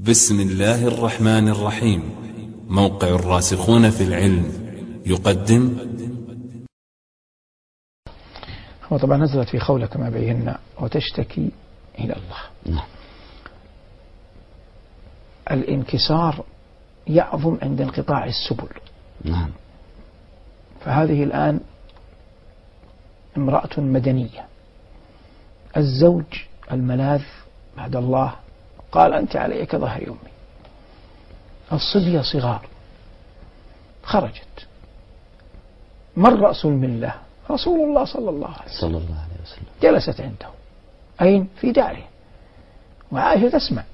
بسم الله الرحمن الرحيم. موقع الراسخون في العلم يقدم. هو طبعا نزلت في خولة كما بينا وتشتكي إلى الله. نعم الانكسار يعظم عند انقطاع السبل. نعم. فهذه الآن امرأة مدنية. الزوج الملاذ بعد الله قال أنت علي كظهر أمي الصبية صغار. خرجت. من رأس الملة رسول الله صلى الله عليه وسلم. صلى الله عليه وسلم. جلست عنده. أين؟ في داره. وعائشة تسمع.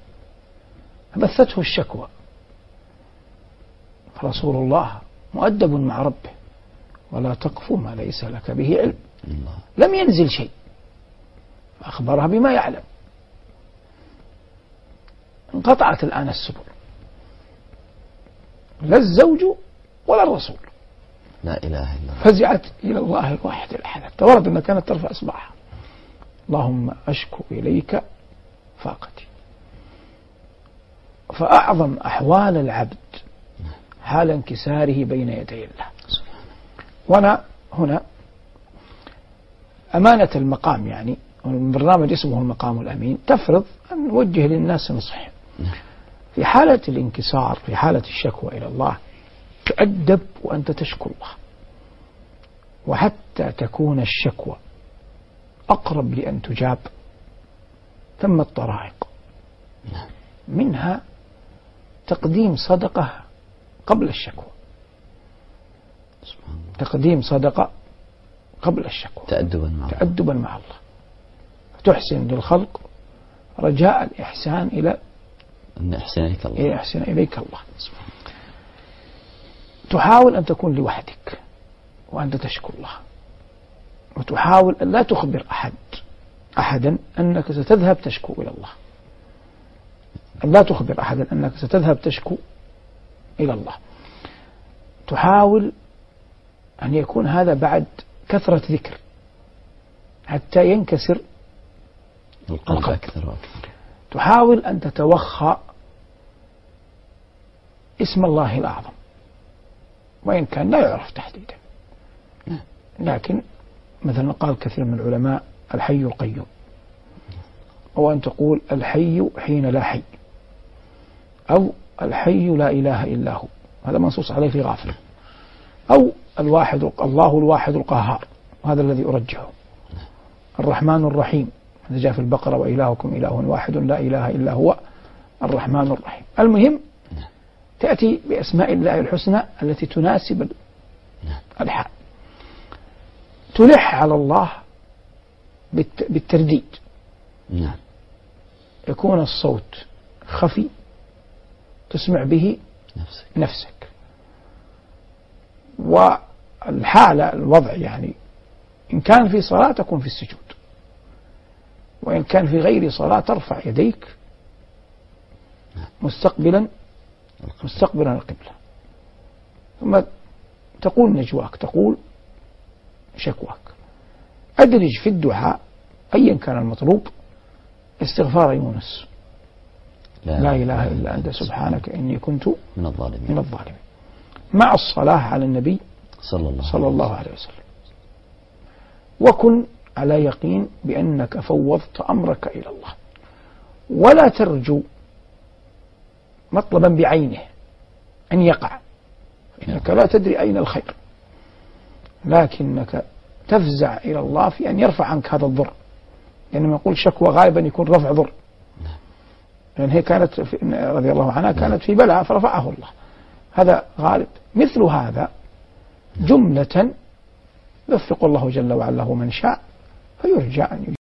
فبثته الشكوى. فرسول الله مؤدب مع ربه. ولا تقف ما ليس لك به علم. الله. لم ينزل شيء. فأخبرها بما يعلم. انقطعت الآن السبل. لا الزوج ولا الرسول. لا إله إلا الله. فزعت إلى الله الواحد الأحد حتى ورد أنها كانت ترفع إصبعها اللهم أشكو إليك فاقتي. فأعظم أحوال العبد حال انكساره بين يدي الله. وأنا هنا أمانة المقام يعني البرنامج اسمه المقام الأمين. تفرض أن نوجه للناس نصح في حالة الانكسار في حالة الشكوى إلى الله تؤدب وأنت تشكو الله. وحتى تكون الشكوى أقرب لأن تجاب ثم الطرائق. منها تقديم صدقة قبل الشكوى. تقديم صدقة قبل الشكوى. تأدبا مع الله. تأدبا مع الله. تحسن للخلق رجاء الإحسان إلى أن أحسن إليك الله. إلى يحسن إليك الله. تحاول أن تكون لوحدك وأنت تشكو الله. وتحاول أن لا تخبر أحد أحدا أنك ستذهب تشكو إلى الله. أن لا تخبر أحدا أنك ستذهب تشكو إلى الله. تحاول أن يكون هذا بعد كثرة ذكر حتى ينكسر القلب القلب. أكثر وأكثر. تحاول أن تتوخى اسم الله الأعظم. وإن كان لا يعرف تحديدا. لكن مثلا قال كثير من العلماء الحي القيوم. أو أن تقول الحي حين لا حي. أو الحي لا إله إلا هو. هذا منصوص عليه في غافل. أو الواحد الله الواحد القهار. وهذا الذي أرجحه. الرحمن الرحيم. هذا جاء في البقرة وإلهكم إله واحد لا إله إلا هو الرحمن الرحيم. المهم تأتي بأسماء الله الحسنى التي تناسب الحال تلح على الله بالت- بالترديد. نعم. يكون الصوت خفي تسمع به نفسك. نفسك. والحالة الوضع يعني إن كان في صلاة تكون في السجود. وإن كان في غير صلاة ترفع يديك مستقبلا مستقبلا القبلة. ثم تقول نجواك تقول شكواك. أدرج في الدعاء أيا كان المطلوب استغفار يونس. لا. إله إلا أنت سبحانك إني كنت من الظالمين. من الظالمين. مع الصلاة على النبي صلى الله صلى الله عليه وسلم. وكن على يقين بأنك فوضت أمرك إلى الله. ولا ترجو مطلبا بعينه أن يقع. إنك لا تدري أين الخير. لكنك تفزع إلى الله في أن يرفع عنك هذا الضر. لأنه يقول شكوى غالبا يكون رفع ضر. لأن هي كانت رضي الله عنها كانت في بلاء فرفعه الله. هذا غالب. مثل هذا جملة يوفق الله جل وعلا من شاء. فيرجى أن